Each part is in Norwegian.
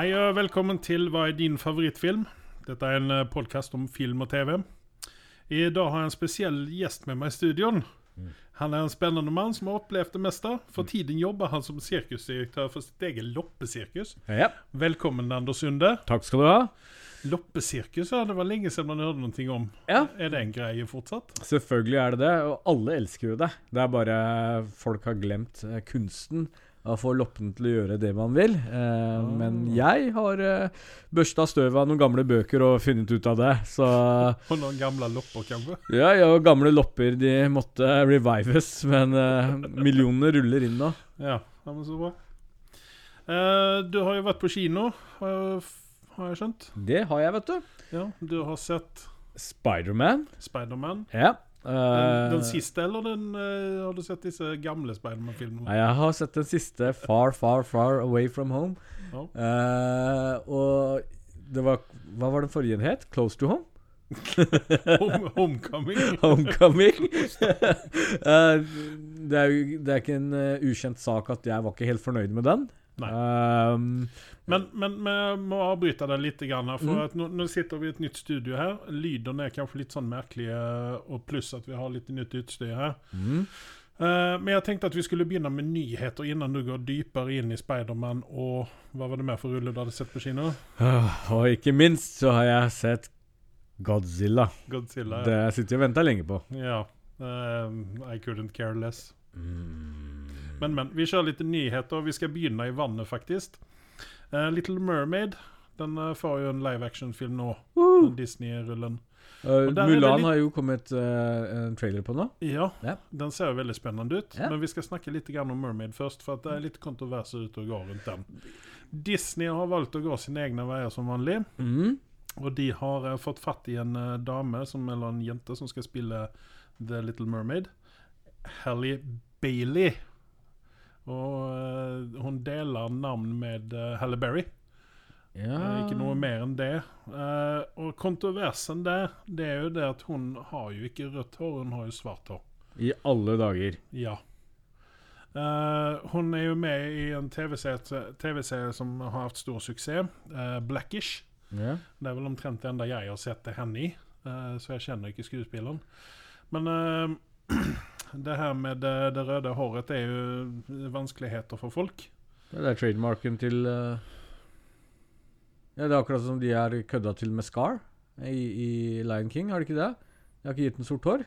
Hei og velkommen til Hva er din favorittfilm? Dette er en podkast om film og TV. I dag har jeg en spesiell gjest med meg i studion. Han er en spennende mann som har opplevd det meste. For tiden jobber han som sirkusdirektør for sitt eget loppesirkus. Ja, Velkommen, Anders Sunde. takk skal du ha. Loppesirkus, ja, det var lenge siden man hørte noe om. Ja. Er det en greie fortsatt? Selvfølgelig er det det, og alle elsker jo det. Det er bare folk har glemt eh, kunsten av får få loppene til å gjøre det man vil. Eh, Men jeg har eh, børsta støv av noen gamle bøker og funnet ut av det. Så Og noen gamle lopper, kanskje? ja, ja, gamle lopper de måtte revives, men eh, millionene ruller inn nå. Ja, ja men så bra. Eh, du har jo vært på kino, har jeg, har jeg skjønt. Det har jeg, vet du. Ja, Du har sett Spiderman. Spider Ja. Den, eh, den siste, eller den, uh, har du sett disse gamle Spiderman-filmene? Jeg har sett den siste, Far, Far, Far Away From Home. Ja. Uh, og det var Hva var den forrige den het? Close to Home? Home, homecoming. Homecoming. uh, det, er det er ikke en eh, ukjent sak at jeg var ikke helt fornøyd med den. Um, Men, men vi må avbryte deg litt, for Mm. nå, nå sitter vi i et nytt studio her. Lydene er kanskje litt sånn merkelige, og pluss at vi har litt nytt utstyr her. mm. Uh, men jeg tenkte at vi skulle begynne med nyheter innan du går dypere inn i Spiderman. Og hva var det mer for rulle du hadde sett på kino? Uh, og ikke minst så har jeg sett Godzilla. Godzilla. ja. Det sitter jeg og venter lenge på. Ja. Uh, I couldn't care less. Mm. Men, men. Vi kjører litt nyheter. Vi skal begynne i vannet, faktisk. Uh, Little Mermaid. Den uh, får jo en live action-film nå. Den Disney-rullen. Uh, Mulan litt- har jo kommet en trailer på nå. Ja, yeah. den ser jo veldig spennende ut. Yeah. Men vi skal snakke litt om Mermaid først, for det er litt kontroverser ute og går rundt den. Disney har valgt å gå sine egne veier som vanlig. Mm. Og de har fått fatt i en dame, som, eller en jente, som skal spille The Little Mermaid. Hallie Bailey. Og eh, hun deler navn med uh, Halle Berry. Ja. Eh, Ikke noe mer enn det. Eh, og kontroversen der, det er jo det at hun har jo ikke rødt hår, hun har jo svart hår. I alle dager. Ja. Uh, hun er jo med i en TV-serie TV som har hatt stor suksess, uh, Blackish. Yeah. Det er vel omtrent det enda jeg har sett det henne i, uh, så jeg kjenner ikke skuespilleren. Men eh, det her med det, det røde håret er jo vanskeligheter for folk. Det er trademarken til uh, Ja, Det er akkurat som de er kødda til med Scar i, i Lion King, har de ikke det? De har ikke gitt den sort hår.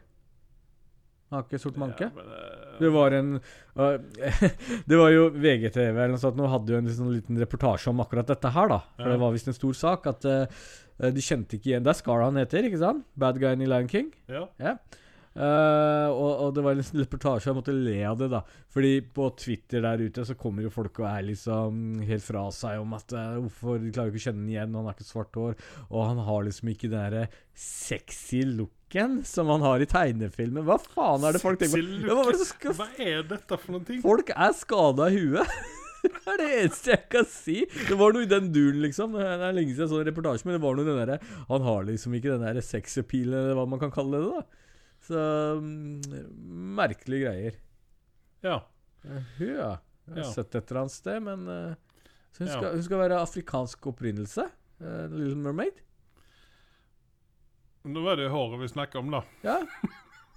Han har ikke sort manke. Ja, men, eh, Det var en uh, Det var jo VGTV eller noe sånt Nå hadde jo en sånn liten reportasje om akkurat dette her, da. For Ja. det var visst en stor sak at uh, de kjente ikke igjen Det er Scar han heter, ikke sant? Bad guyen i Lion King. ja. Ja. Eh, og, og det var en reportasje, jeg måtte le av det, da. Fordi på Twitter der ute så kommer jo folk og er liksom helt fra seg om at uh, hvorfor de klarer ikke å kjenne den igjen, han har ikke svart hår, og han har liksom ikke den derre sexy looken som han har i tegnefilmer. Hva faen er det folk tenker på? Ja, hva, skal Hva er dette for noen ting? Folk er skada i huet. Det er det eneste jeg kan si. Det var noe i den duren, liksom. Det er lenge siden jeg så en reportasje, men det var noe i den derre Han har liksom ikke den der sexappealen, eller hva man kan kalle det, da. Så mm, merkelige greier. Ja. Hun, ja. Jeg har Ja. sett et eller annet sted, men uh, hun, skal, hun skal være afrikansk opprinnelse. Uh, Little Mermaid. Nå var det håret vi snakket om, da. Ja.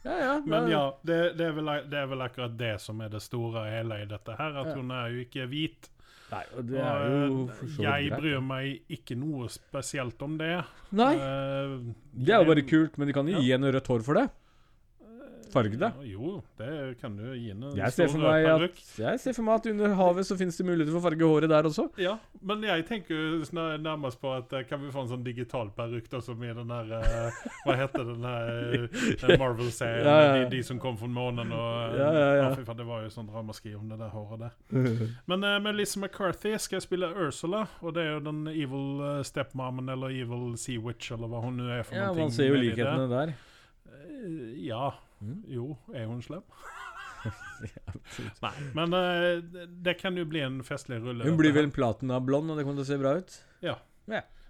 Ja, ja. Men ja, det, det, er vel, det er vel akkurat det som er det store og hele i dette her. At hun er jo ikke hvit. Nei, og det er jo eh, for så vidt jeg bryr meg ikke noe spesielt om det. Nei, Uh, det er jo bare kult, men de kan jo gi henne rødt hår for det. Det. ja, Jo, det kan du gi. En Jeg ser, at, jeg ser for meg at under havet så finnes det muligheter for å farge håret der også. Ja, men jeg tenker jo nærmest på at eh, kan vi få en sånn digital perukk da, som i den der eh, Hva heter den der eh, Marvel-serien? Ja, ja. De, de som kom fra månen og ja. fy faen, det var jo sånn ramaskri om det der håret der. Men uh, Melissa McCarthy skal spille Ursula, og det er jo den evil uh, stepmommen eller evil sea witch, eller hva hun nå er for Ja, noe. man ser jo likhetene der. Ja. Mm. Jo, er hun slem? Nei, men uh, det- kan jo bli en festlig rulle. Hun blir vel platinablond, og det kommer til å se bra ut.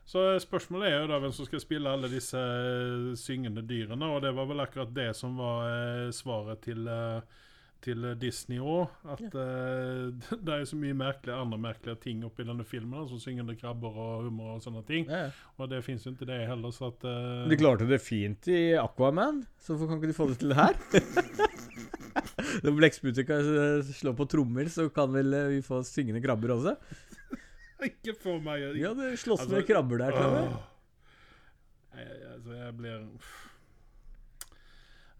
Så spørsmålet er jo da hvem som skal spille alle disse eh, syngende dyrene, og det var vel akkurat det som var eh, svaret til, eh, til eh, Disney òg. At eh, det er så mye merkelige, andre merkelige ting oppi denne filmen. Som syngende krabber og hummer og sånne ting. Ja, ja. Og det fins jo ikke det heller, så at uh, De klarte det fint i Aquaman, så hvorfor kan ikke de få det til det her? Når blekkspruter kan eh, slå på trommer, så kan vel eh, vi få syngende krabber også? Ikke for meg Ja, det slåss Altså, med krabber der, tror jeg. Altså, jeg blir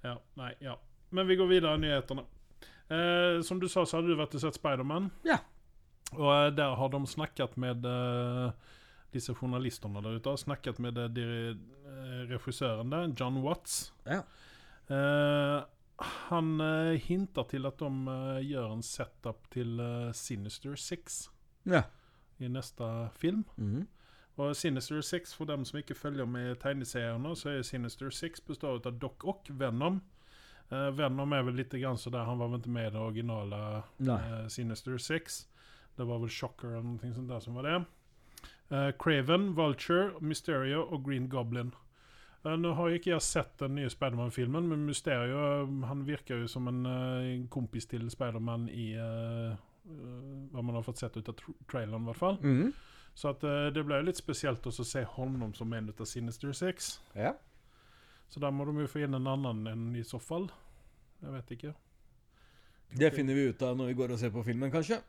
Ja, nei, ja. Men vi går videre i nyhetene. Eh, som du sa, så hadde du vært og sett Spiderman. Ja. Og eh, der har de snakket med eh, disse journalistene der ute. Snakket med eh, dir- eh, regissøren der, John Watts. Ja. Eh, han hinter til at de gjør en setup til Sinister Six Ja. i neste film. Mhm. Og Sinister Six, for dem som ikke følger med i tegneseriene, så er Sinister Six består av Doc Ock, Venom. Eh, Venom er vel litt grann så der, han var vel ikke med i det originale Nei. eh, Sinister Six. Det var vel Shocker eller noe sånt der som var det. Uh, Craven, Vulture, Mysterio og Green Goblin. Uh, nå har ikke jeg sett den nye Spiderman-filmen, men Mysterio han virker jo som en eh, kompis til Spiderman i hva man har fått sett ut av tra traileren, i hvert fall. Mm. Så at det ble jo litt spesielt å se ham som en av Sinister Six. Ja. Så der må de jo få inn en annen enn i så fall. Jeg vet ikke. Det finner vi ut av når vi går og ser på filmen, kanskje.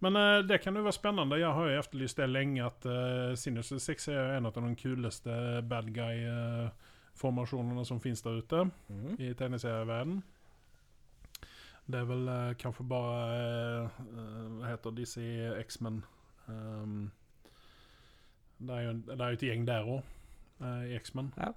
Men uh, det kan jo være spennende. Jeg har jo etterlyst det lenge, at uh, Sinister Six er en av de kuleste bad guy-formasjonene som finnes der ute Mhm. i tegneserieverdenen. Det er vel uh, kanskje bare eh, Hva heter disse X-Men? Um, det, er jo, det er jo et gjeng der òg, i X-Men. Ja.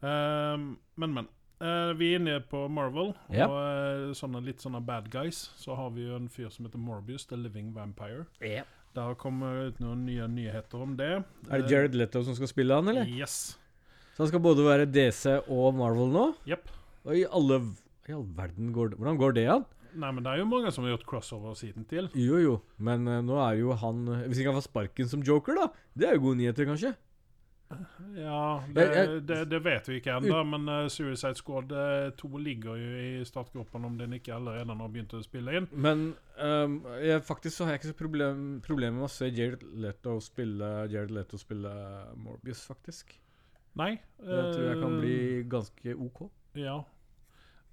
Um, men, men. Eh, vi er inne på Marvel, Ja. og eh, sånne, litt sånne bad guys. Så har vi jo en fyr som heter Morbius, The Living Vampire. Det har kommet ut noen nye nyheter om det. Er det Jared Leto som skal spille han, eller? Yes. Så han skal både være DC og Marvel nå? Yep. Og i alle i all verden går det Hvordan går det an? Nei, men det er jo mange som har gjort crossover siden til. Jo, jo, men uh, nå er jo han Hvis ikke han får sparken som joker, da Det er jo gode nyheter, kanskje? Ja, det, Jeg- jeg- det, det vet vi ikke ennå, men eh, Suicide Squad eh, 2 ligger jo i startgropen om den ikke allerede har begynt å spille inn. Men um, jeg, faktisk så har jeg ikke så problem, problemer med å se Jared Leto spille Jared Leto spille Morbius, faktisk. Nei. Det tror jeg kan eh, bli ganske OK. Ja.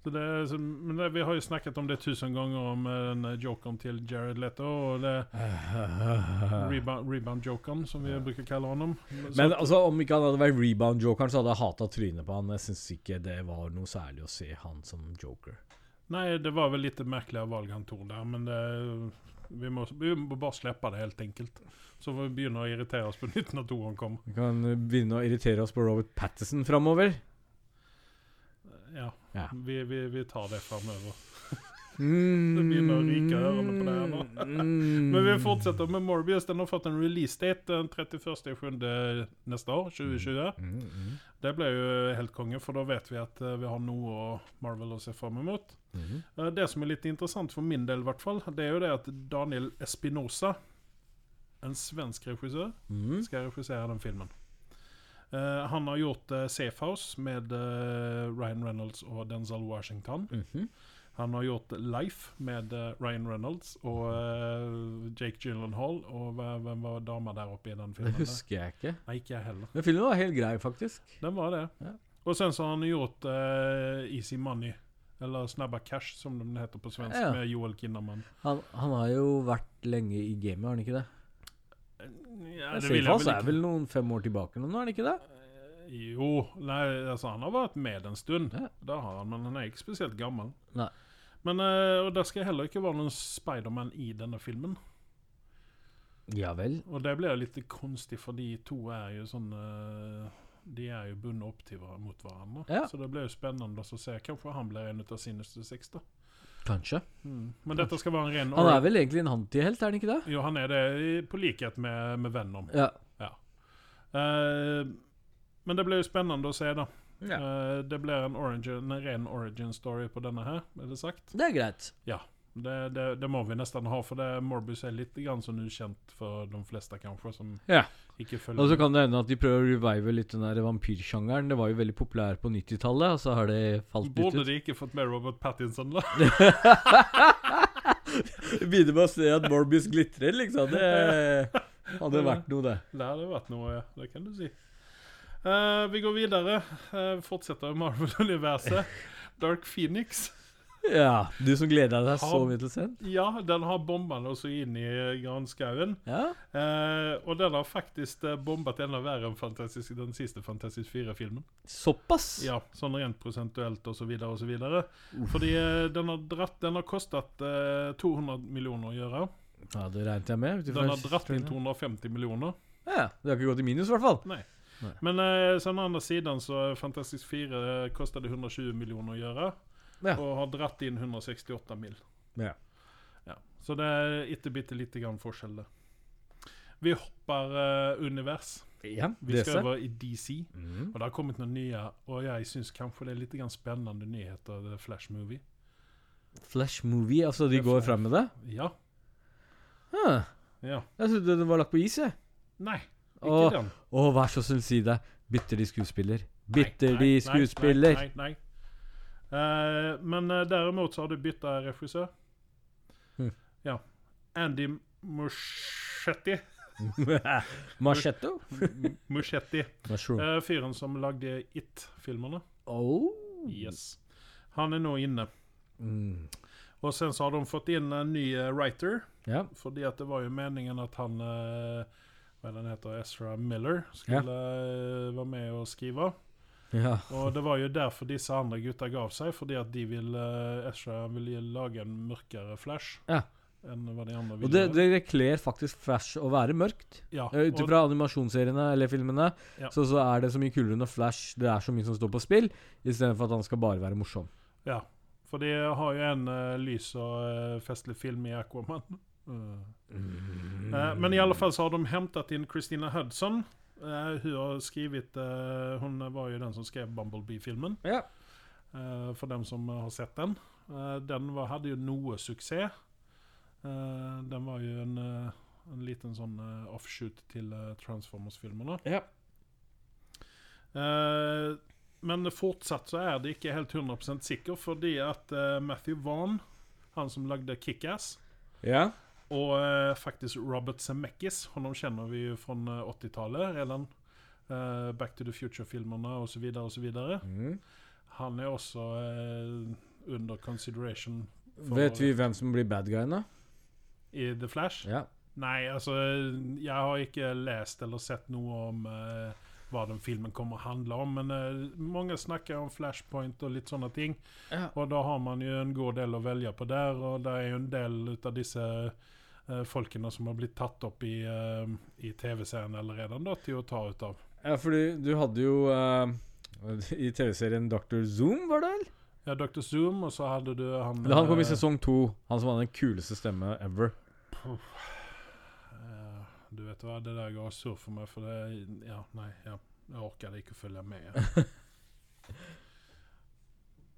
Så det, så, men det, vi har jo snakket om det tusen ganger, om eh, den eh, jokeren til Jared Leto. Og det rebound- rebound-jokeren, som vi bruker kalle ham. Men altså, om ikke han hadde vært rebound-jokeren, så hadde jeg hata trynet på han. Jeg syns ikke det var noe særlig å se han som joker. Nei, det var vel litt merkelige valg han tok der, men det, vi, må, vi må bare slippe det, helt enkelt. Så får vi begynne å irritere oss på nytt når toeren kommer. Vi kan begynne å irritere oss på Robert Patterson framover. Ja, Ja. vi, vi, vi tar det framover. Mm. Det begynner å rikere ørene på det her nå. Mm. Men vi fortsetter med Morbius. Den har fått en release date den 31.7. neste år, 2020. Mm, mm, Det ble jo helt konge, for da vet vi at eh, vi har noe å Marvel å se fram mot. mm. Eh, Det som er litt interessant for min del, hvert fall, det er jo det at Daniel Espinosa, en svensk regissør, Mm. skal regissere den filmen. Eh, han har gjort uh, Safe House med uh, Ryan Reynolds og Denzel Washington. Mhm. Han har gjort Life med eh, Ryan Reynolds og Jake Gyllenhaal. Og hvem var dama der oppe i den filmen? Det husker jeg ikke. Nei, ikke jeg heller. Men filmen var helt grei, faktisk. Den var det. Ja. Og sen så har han gjort Easy Money. Eller Snabba Cash, som den heter på svensk, Ja. med Joel Kinnaman. Han, han har jo vært lenge i gamet, har han ikke det? Ja, Safehouse er vel noen fem år tilbake nå, er det ikke det? Eh, Jo, nei, altså han har vært med en stund. Ja. Det har han, men han er ikke spesielt gammel. Nei. Men eh, Og det skal heller ikke være noen Spiderman i denne filmen. Ja vel. Og det blir litt konstig, for de to er jo sånn eh, De er jo bundet opp til mot hverandre. Ja. Så det blir jo spennende å se. Kanskje han blir en av Sinister Six, da. Kanskje. Men dette skal være en ren Han er vel egentlig en antihelt, er han ikke det? Jo, han er det, på likhet med, med Venom. Ja. Eh, men det blir jo spennende å se, da. ja. Uh, det blir en, origin, en ren origin story på denne her, er det sagt. Det er greit. Det, det, det må vi nesten ha, for det, Morbus er litt grann sånn ukjent for de fleste, kanskje, som Ja. Og så kan det hende at de prøver å revive litt den der vampyrsjangeren. Det var jo veldig populær på 90-tallet, og så har det falt litt Burde de ikke fått med Robert Pattinson, da? Begynner med å se at Morbius glitrer, liksom. Det hadde vært noe, det. Det hadde vært noe, ja. Det kan du si. Uh, vi går videre. Uh, fortsetter Marvel-universet. Dark Phoenix. Ja, Du som gleder deg så mye til sent? Ja, den har bommet også inn i granskauen. Ja. Eh, og den har faktisk bombet enda verre enn Fantastisk, den siste Fantastisk 4-filmen. Såpass? Ja, sånn rent prosentuelt så videre. Fordi eh, den har dratt Den har kostet eh, 200 millioner å gjøre. Ja, Det regnet jeg med. Den har dratt inn 250 millioner. Ja, Det har ikke gått i minus, i hvert fall. Nei. Nei. Men eh, så den andre siden så Fantastisk 4 eh, kostet 120 millioner å gjøre. Ja. Og har dratt inn 168 mil. Ja. Ja. Så det er ikke bitte lite grann forskjell det. Vi hopper uh, univers. ja Vi skal over i DC. Mm. Og det har kommet noen nye, og jeg syns kanskje det er litt grann spennende nyheter. The Flash Movie. Flash Movie, altså de er går frem med det? Ja. Huh. ja. Jeg trodde den var lagt på is, jeg. Nei, ikke Åh, den. Å, vær så snill, si det. Bytter de skuespiller? Nei, Bytter nei, de nei, skuespiller? Nei, nei, nei. Eh, men eh, derimot så har du bytta regissør. Mm. Ja. Andy Muschetti. Machetto? Muschetti. Eh, fyren som lagde It-filmene. Oh. Yes. Han er nå inne. Mm. Og sen så har de fått inn en ny eh, writer. Ja. Fordi at det var jo meningen at han eh, Hva han heter? Ezra Miller skulle eh, være med og skrive. Ja. Og det var jo derfor disse andre gutta gav seg, fordi at de vil eh, Ezra vil lage en mørkere Flash Ja. enn hva de andre Og ville. det, det kler faktisk Flash å være mørkt. ja, Eh, Ut og- ifra animasjonsseriene eller filmene, Ja. så, så er det så mye kulere når Flash Det er så mye som står på spill, istedenfor at han skal bare være morsom. ja, for de har jo en uh, lys og uh, festlig film i Aquaman. Eh, eh, men i alle fall så har de hentet inn Christina Hudson. Eh, hun har skrivit, eh, Hun var jo den som skrev Bumblebee-filmen. Ja. Eh, for dem som har sett den. Eh, den var, hadde jo noe suksess. Eh, den var jo en, eh, en liten sånn eh, offshoot til eh, Transformers-filmene. Ja. Eh, men fortsatt så er det ikke helt 100 sikker, fordi at eh, Matthew Vaughn, han som lagde Kickass, ja. Og eh, faktisk Robert Zemeckis, honom kjenner vi jo fra 80-tallet redan. Eh, Back to the Future-filmene så videre. Mm. Han er også eh, under consideration Vet vi hvem som blir bad guyen, da? i The Flash. Ja. Nei, altså Jeg har ikke lest eller sett noe om eh, hva den filmen kommer å handle om, men eh, mange snakker om Flashpoint og litt sånne ting. ja. Og da har man jo en god del å velge på der, og det er jo en del ut av disse eh, folkene som har blitt tatt opp i, eh, i TV-serien allerede, da, til å ta ut av. Ja, fordi du hadde jo eh, I TV-serien Dr. Zoom, var det vel? Ja, Dr. Zoom, og så hadde du han han kom i eh, sesong to. Han som hadde den kuleste stemme ever. Eh, du vet hva, det der går surr for meg, for det Ja, nei, ja, jeg orker ikke å følge med.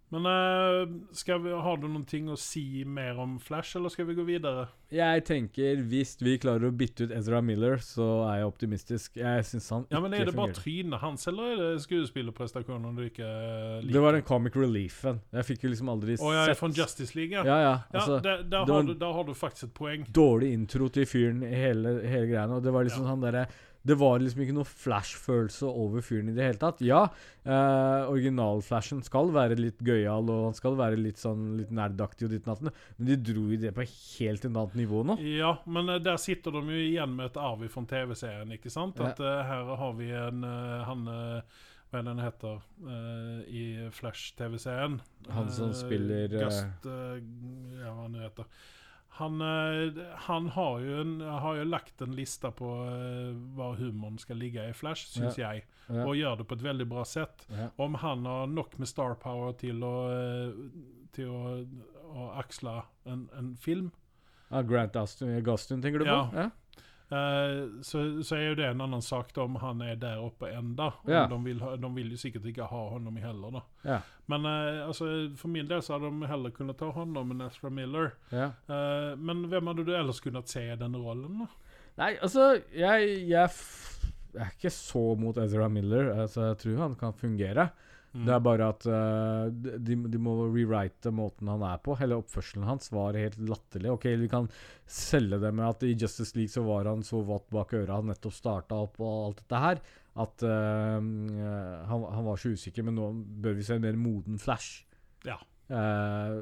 Ja. Men skal vi, har du noen ting å si mer om Flash, eller skal vi gå videre? Jeg tenker hvis vi klarer å bytte ut Ezra Miller, så er jeg optimistisk. Jeg syns han ikke Ja, men Er det bare trynet hans, eller er det skuespillerprestasjonen du ikke eh, liker? Det var den comic reliefen. Jeg fikk jo liksom aldri oh, er sett fra Justice League, ja. Ja, ja. Ja, Altså, der, der, har du, der har du faktisk et poeng. dårlig intro til fyren i hele, hele greiene. Og det var liksom Ja. sånn derre Det var liksom ikke noe Flash-følelse over fyren i det hele tatt. Ja, eh, original-Flashen skal være litt gøyal, og han skal være litt sånn litt nerdaktig og ditt natten, men de dro i det på helt et annet nivå nå. Ja, men eh, der sitter de jo igjen med et arv fra TV-serien, ikke sant? Ja. At eh, her har vi en eh, Han Hva den heter uh, i Flash-TV-serien? Han som spiller, eh, Ja, hva han heter. Han, eh, han har, jo en, har jo lagt en liste på uh, hva humoren skal ligge i Flash, syns jeg. Ja. Og gjør det på et veldig bra sett. Ja. Om han har nok med star power til å, eh, til å, å aksle en, en film Ah, Grant Gustin, tenker du på? Ja. Eh, så, så är ju det en annan sak då, om han är där uppe ända. Ja. De, vill, de vill ju säkert inte ha honom heller då. Ja. Men uh, alltså, för min del så hade de hellre kunnat ta honom än Ezra Miller. ja. Uh, men vem hade du ellers kunnat se i den rollen då? Nei, altså, jeg, jeg, jeg er ikke så mot Ezra Miller. Altså, jeg tror han kan fungere. Mm. Det er bare at uh, de, de må rewrite måten han er på. Hele oppførselen hans var helt latterlig. Ok, Vi kan selge det med at i Justice League så var han så våt bak øra, han nettopp starta opp og alt dette her, at uh, han, han var så usikker. Men nå bør vi se en mer moden Flash. Ja. Uh,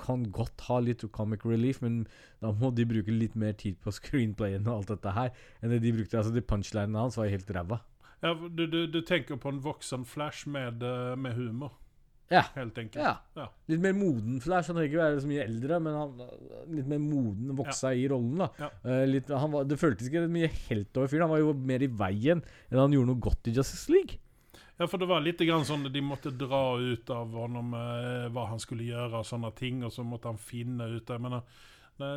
kan godt ha litt comic relief, men da må de bruke litt mer tid på screenplayen og alt dette her enn det de brukte. Altså, de punchlinene hans var helt ræva. Ja, du, du, du tenker på en voksen Flash med, eh, med humor. Ja. Helt enkelt. Ja. Ja. Litt mer moden Flash. Han trenger ikke være så mye eldre, men han litt mer moden, voksa i rollen. da Ja. Eh, litt, han var, Det føltes ikke mye helt over fyren. Han var jo mer i veien enn han gjorde noe godt i Justice League. Ja, for det var litt grann at de måtte dra ut av honom eh, hva han skulle gjøre, og sånne ting og så måtte han finne ut det.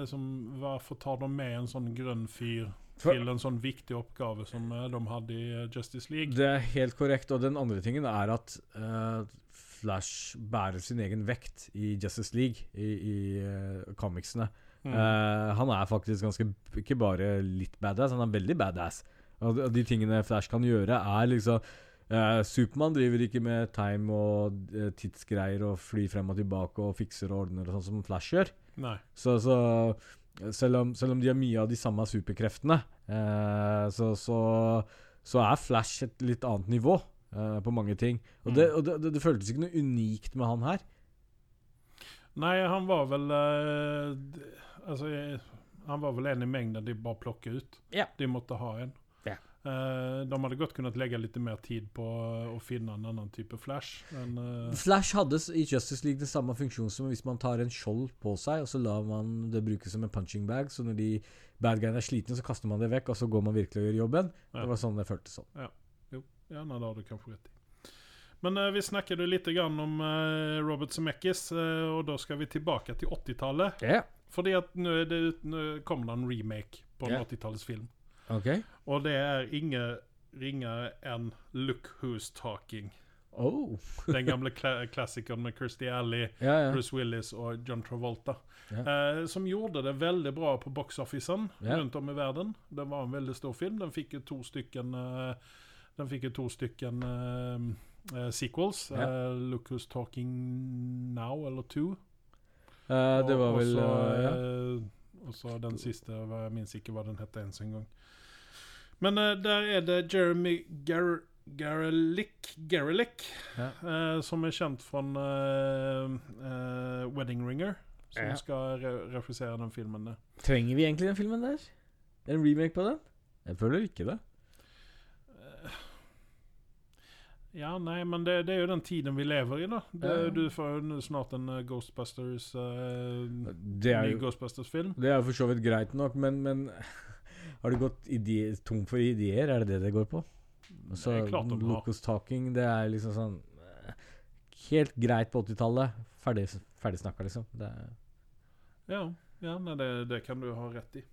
Som, varför tar de med en sånn grønn fyr Till en sånn viktig oppgave som eh, de hadde i eh, Justice League? Det er helt korrekt. Og den andre tingen er at uh, Flash bærer sin egen vekt i Justice League, i, i uh, comicsene. Mm. Uh, han er faktisk ganske Ikke bare litt badass, han er veldig badass. Og de, og de tingene Flash kan gjøre, er liksom Uh, Supermann driver ikke med time og uh, tidsgreier og flyr frem og tilbake og fikser og ordner og sånn som Flash gjør. nei Så, så selv, om, selv om de har mye av de samme superkreftene, eh, så, så, så er Flash et litt annet nivå uh, på mange ting. Og, det, Mm. og det, det, det føltes ikke noe unikt med han her. Nei, han var vel uh, Altså, han var vel en i mengden de bare plukket ut. Ja. De måtte ha en. Ja. Eh, de hade gott kunnat lägga lite mer tid på Å att finna en annan typ av Flash. Men, uh... Flash hadde i Justice League den samme funksjon som hvis man tar en skjold på seg, og så lar man det brukes som en punching bag. Så når de bad guyene er slitne, så kaster man det vekk, og så går man virkelig og gjør jobben. Ja. Det var sånn det føltes sånn. Ja, nej, det har du kanskje rett i. Men uh, vi snakket litt grann om uh, Robert Zemeckis og da skal ska vi tillbaka till 80-talet. Ja. För nå att det, ut- nu kommer det en remake på en Ja. 80-talsfilm. Ok. Og det er ingen ringere enn Look Who's Talking. Oh. Den gamle kla klassikeren med Kirstie Alley, Ja, ja. Bruce Willis og John Travolta. Ja. Eh, som gjorde det veldig bra på boxofficen rundt om i verden. Det var en veldig stor film. Den fikk jo to stykken eh, Den fikk jo to stykken eh, eh, sequels. Eh, Look Who's Talking Now, eller Two. Uh, det var og, vel Og så, ja. och så den siste, jeg minnes minns hva den hette ens en gång. Men uh, der er det Jeremy Gar Garelick, Garelick Ja. uh, som er kjent fra eh, Wedding Ringer. Som Ja. skal re refusere den filmen. der. Trenger vi egentlig den filmen der? En remake på den? Jeg føler ikke det. Ja, nei, men det, det er jo den tiden vi lever i da. Det, Ja. Du får jo snart en Ghostbusters, uh, Det er ny jo Ghostbusters-film. Det er jo for så vidt greit nok, men, men har du gått ide tom for ideer? Er det det det går på? Så det. Locus Talking, det er liksom sånn eh, Helt greit på 80-tallet. Ferdig, ferdig snakka, liksom. Det, Ja, ja nei, det, det kan du ha rett i.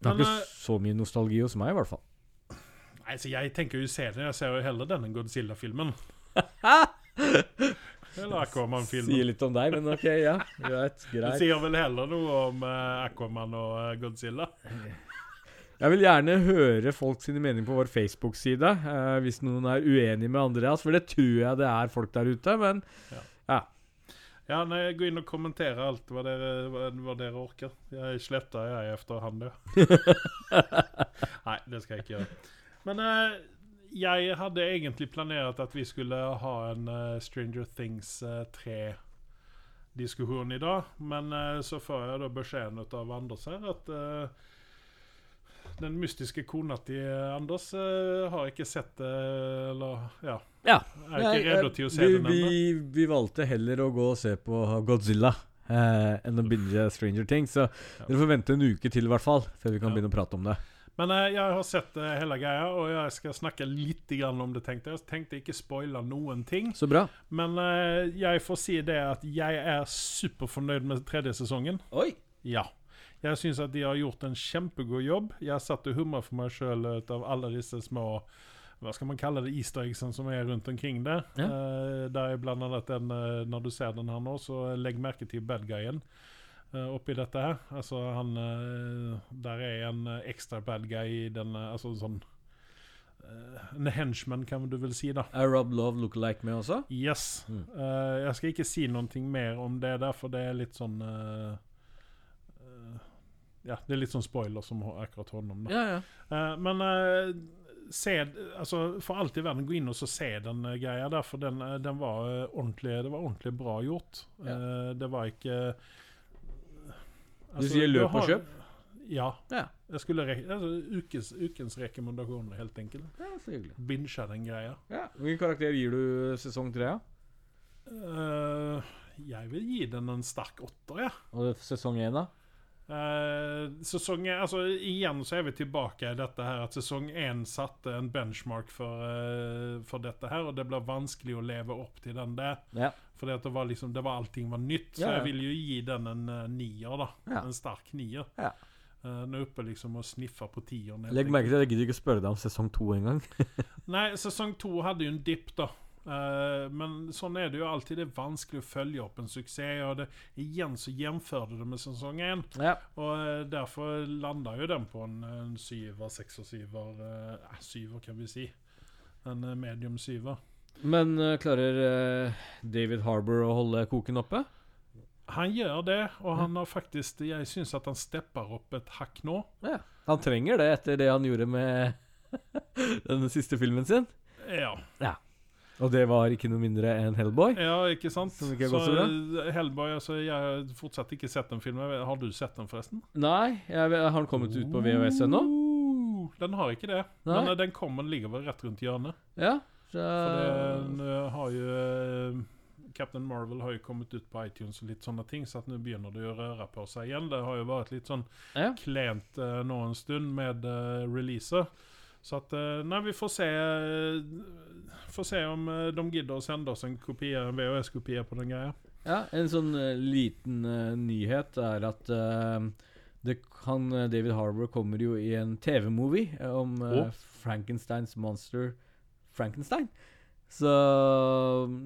det er ikke eh, så mye nostalgi hos meg, i hvert fall. Nei, så jeg tenker jo senere. Jeg ser jo heller denne Godzilla-filmen. Eller Aquaman-filmen. Sier litt om deg, men ok, ja. Greit. Du sier vel heller noe om eh, Aquaman og Godzilla? Jeg vil gjerne høre folk sine meninger på vår Facebook-side, eh, hvis noen er uenig med Andreas, for det tror jeg det er folk der ute, men Ja, nej, gå inn og kommentere alt hva dere, hva, hva dere orker. Jeg sletta jeg etter efterhand død. nei, det skal jeg ikke gjøre. Men eh, jeg hadde egentlig planerat at vi skulle ha en uh, Stranger Things uh, 3 i dag, Men uh, så får jeg da beskjeden av Anders her at eh, den mystiske kona til Anders uh, har ikke sett det, eller ja. Ja. Er ikke redd til å se vi, den ennå. vi, vi valgte heller å gå og se på Godzilla Uh, enn å binge Stranger Things. Så dere får vente en uke til, i hvert fall, før vi kan Ja. begynne å prate om det. Men uh, jeg har sett uh, hele greia, og jeg skal snakke litt grann om det. tenkte Jeg tenkte ikke spoile noen ting. Så bra. Men uh, jeg får si det at jeg er superfornøyd med tredje sesongen. Oi! Ja. Jeg syns at de har gjort en kjempegod jobb. Jeg satt og humra for meg sjøl av alle disse små hva skal man kalle det, easter eggsen som er rundt omkring det. Ja. Uh, der er blant annet den, uh, Når du ser den her nå, så legg merke til bad guyen uh, oppi dette her. Altså han Der er en ekstra bad guy i den Altså sånn En henchman, kan du vel si, da. Er Rob Love look-alike med også? Yes. Mm. Jeg skal ikke si noe mer om det der, for det er litt sånn Ja, det er litt sånn spoiler som akkurat honom. Ja, ja. Uh, men uh, se altså, For alt i verden, gå inn og så se den uh, greia der, for den, den var ordentlig Det var ordentlig bra gjort. Eh, det var ikke altså, sier løp og kjøp? Ja. Ja. Jeg skulle altså, ukens, ukens rekommendasjoner, helt enkelt. ja så hyggelig. Bincha den greia. Ja. Hvilken karakter gir du sesong tre? Ja? Eh, jeg vil gi den en sterk åtter, jeg. Og sesong én, da? Eh, sesong altså, Igjen så er vi tilbake i dette her at sesong én satte en benchmark for, uh, for dette her, og det ble vanskelig å leve opp til den der. Ja. At det var liksom, det var allting var nytt, så Ja, Så jeg vil jo gi den en uh, nier, da. Ja. En sterk nier. Ja. Eh, nå er oppe liksom og sniffer på tieren. Legg merke til at jeg gidder ikke spørre deg om sesong to engang. Nei, sesong to hadde jo en dipp, da. Eh, men sånn er det jo alltid. Det er vanskelig å følge opp en suksess. Og det, igjen så gjenførte det med sesong én. Ja. Og eh, derfor landa jo den på en, en syver, sekser, syver eh, eh, Syver, kan vi si. En eh, medium syver. Men eh, klarer eh, David Harbour å holde koken oppe? Han gjør det, og han har faktisk Jeg syns at han stepper opp et hakk nå. Ja. Han trenger det etter det han gjorde med den siste filmen sin. Ja. Ja. Og det var ikke noe mindre enn Hellboy. ja, ikke sant? Ikke så eh, Hellboy, altså, jeg har fortsatt ikke sett den filmen. Har du sett den, forresten? Nei, jeg, har den kommet ut på VHS ennå? Oh, Den har ikke det. Nei. Men eh, den kommer, ligger vel rett rundt hjørnet. Ja. Så, For den eh, har jo Captain Marvel har jo kommet ut på iTunes og litt sånne ting, så at nå begynner det å røre på seg igjen. Det har jo vært litt sånn ja. klent nå en stund med uh, releaser. Så att, nej, vi får se eh, Får se om eh, de gidder å sende oss en kopie, en VHS-kopi på den greia. ja. En sånn eh, liten uh, nyhet er at uh, det kan, eh, David Harbour kommer jo i en TV-movie eh, om uh, oh. Frankensteins monster Frankenstein. Så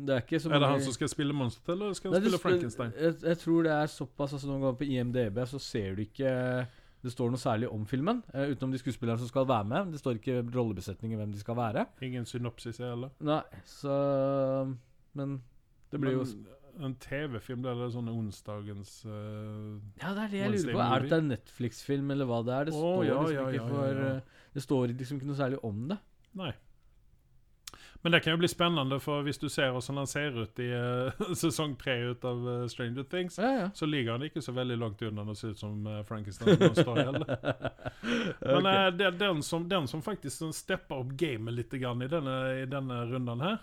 det er ikke så Er det han som skal spille Monster, eller skal han Nei, spille spil- Frankenstein? Jeg, jeg tror det er såpass altså Når du går på IMDb, så ser du ikke det står noe særlig om filmen, eh, utenom de skuespillerne som skal være med. Det står ikke rollebesetningen hvem de skal være. Ingen synopsis heller. Nei, så Men det blir jo en TV-film, det er sånn onsdagens uh, Ja, det er det jeg lurer på. Er det en Netflix-film, eller hva det er? Det står ja, liksom ja, for eh, Det står liksom ikke noe særlig om det. Nei. Men det kan jo bli spennende, for hvis du ser hvordan han ser ut i uh, sesong tre ut av uh, Stranger Things, Ja, ja. så ligger han ikke så veldig langt unna å se ut som uh, Frankenstein monster heller. Men okay. uh, det, den, som, den som faktisk sånn stepper opp gamet litt grann i denne, i denne runden her,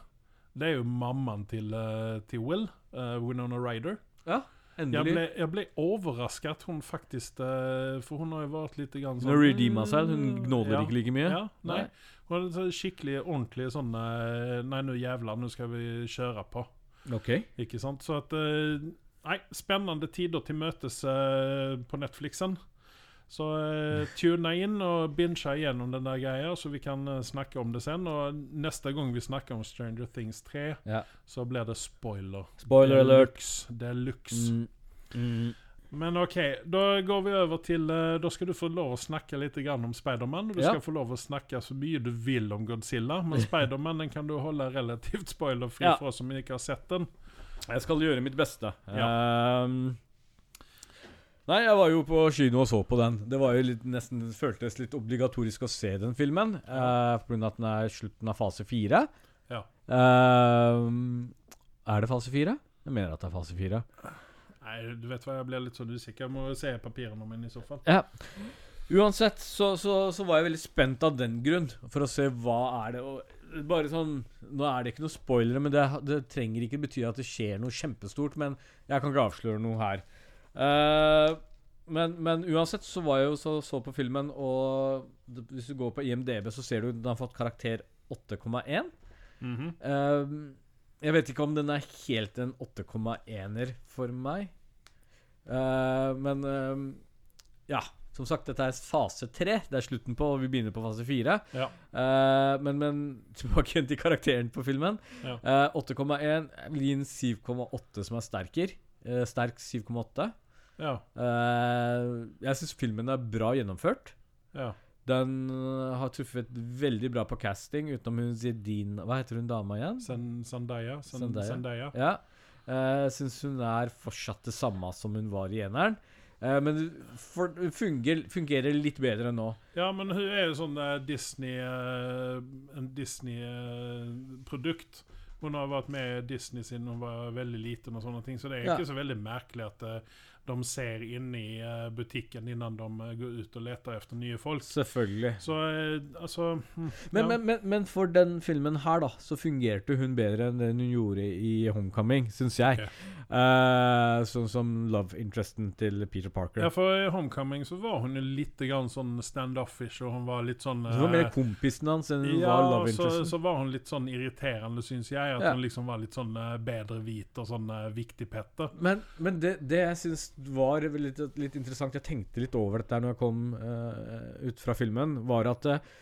det er jo mammaen til, til Will, Winona Ryder. ja, Jeg ble, jeg ble overrasket at hun faktisk eh, For hun har jo vært litt grann Hun har redeema seg. Hun gnåler Ja. ikke like mye. Ja, nei. Hun hadde skikkelig ordentlig sånn eh, Nei, nå jævla, nå skal vi kjøre på. Ok. Ikke sant? Så at eh, Nei, spennende tider til møtes på Netflixen. Så uh, tuna inn og binge igjennom den der greia, så vi kan uh, snakke om det sen. Og neste gang vi snakker om Stranger Things 3, Ja. så blir det spoiler. Spoiler alert. Det er luxe. Mm. Mm. Men OK, da går vi over til uh, Da skal du få lov å snakke litt grann om Spiderman. Og du Ja. skal få lov å snakke så mye du vil om Godzilla, men Spiderman den kan du holde relativt spoilerfri Ja. for oss som ikke har sett den. Jeg skal gjøre mitt beste. Ehm, nei, jeg var jo på kino og så på den. Det var jo litt, nesten føltes litt obligatorisk å se den filmen. Eh, av at den er slutten av fase fire. Ja. Eh, er det fase fire? Jeg mener at det er fase fire. Nei, du vet hva, jeg blir litt sånn usikker. Jeg må se papirene mine i så fall. Ja. Uansett så, så, så var jeg veldig spent av den grunn, for å se hva er det og Bare sånn Nå er det ikke noe spoilere, men det, det trenger ikke bety at det skjer noe kjempestort. Men jeg kan ikke avsløre noe her. Eh, men, men uansett så var jeg jo så, så på filmen, og det, hvis du går på IMDb, så ser du at den har fått karakter 8,1. Mm -hmm. uh, jeg vet ikke om den er helt en 8,1-er for meg. Uh, men eh, Ja, som sagt, dette er fase tre. Det er slutten på, og vi begynner på fase fire. Ja. Men, men tilbake til karakteren på filmen. Ja. Eh, 8,1 Blir en 7,8 som er sterker. Sterk 7,8. Ja. Uh, jeg syns filmen er bra gjennomført. Ja. Den eh, har truffet veldig bra på casting, utenom hun Zedin Hva heter hun dama igjen? Zendaya. Zendaya. Ja. Uh, Jeg syns hun er fortsatt det samme som hun var i eneren. Uh, men hun funger, fungerer litt bedre nå. Ja, men hun er jo sånn eh, Disney uh, En Disney-produkt. Hun har vært med i Disney siden hun var veldig liten, og sånne ting, så det er Ja. ikke så veldig merkelig at eh, de ser inn i eh, butikken innan de eh, går ut og leter etter nye folk. Selvfølgelig. Så altså Men, ja. men, men, men for den filmen her, da, så fungerte hun bedre enn den hun gjorde i Homecoming, syns jeg. Okay. Uh, sånn som love interesten til Peter Parker. Ja, for i Homecoming så var hun jo litt grann sånn standoffish, og hun var litt sånn Så det var mer kompisen hans enn hun ja, var love så, interesten. så var hun litt sånn irriterende, syns jeg. At Ja. hun liksom var litt sånn uh, bedre hvit og sånn uh, viktig Petter. Men, men det, det jeg syns var litt, litt interessant Jeg tenkte litt over dette når jeg kom uh, ut fra filmen, var at uh,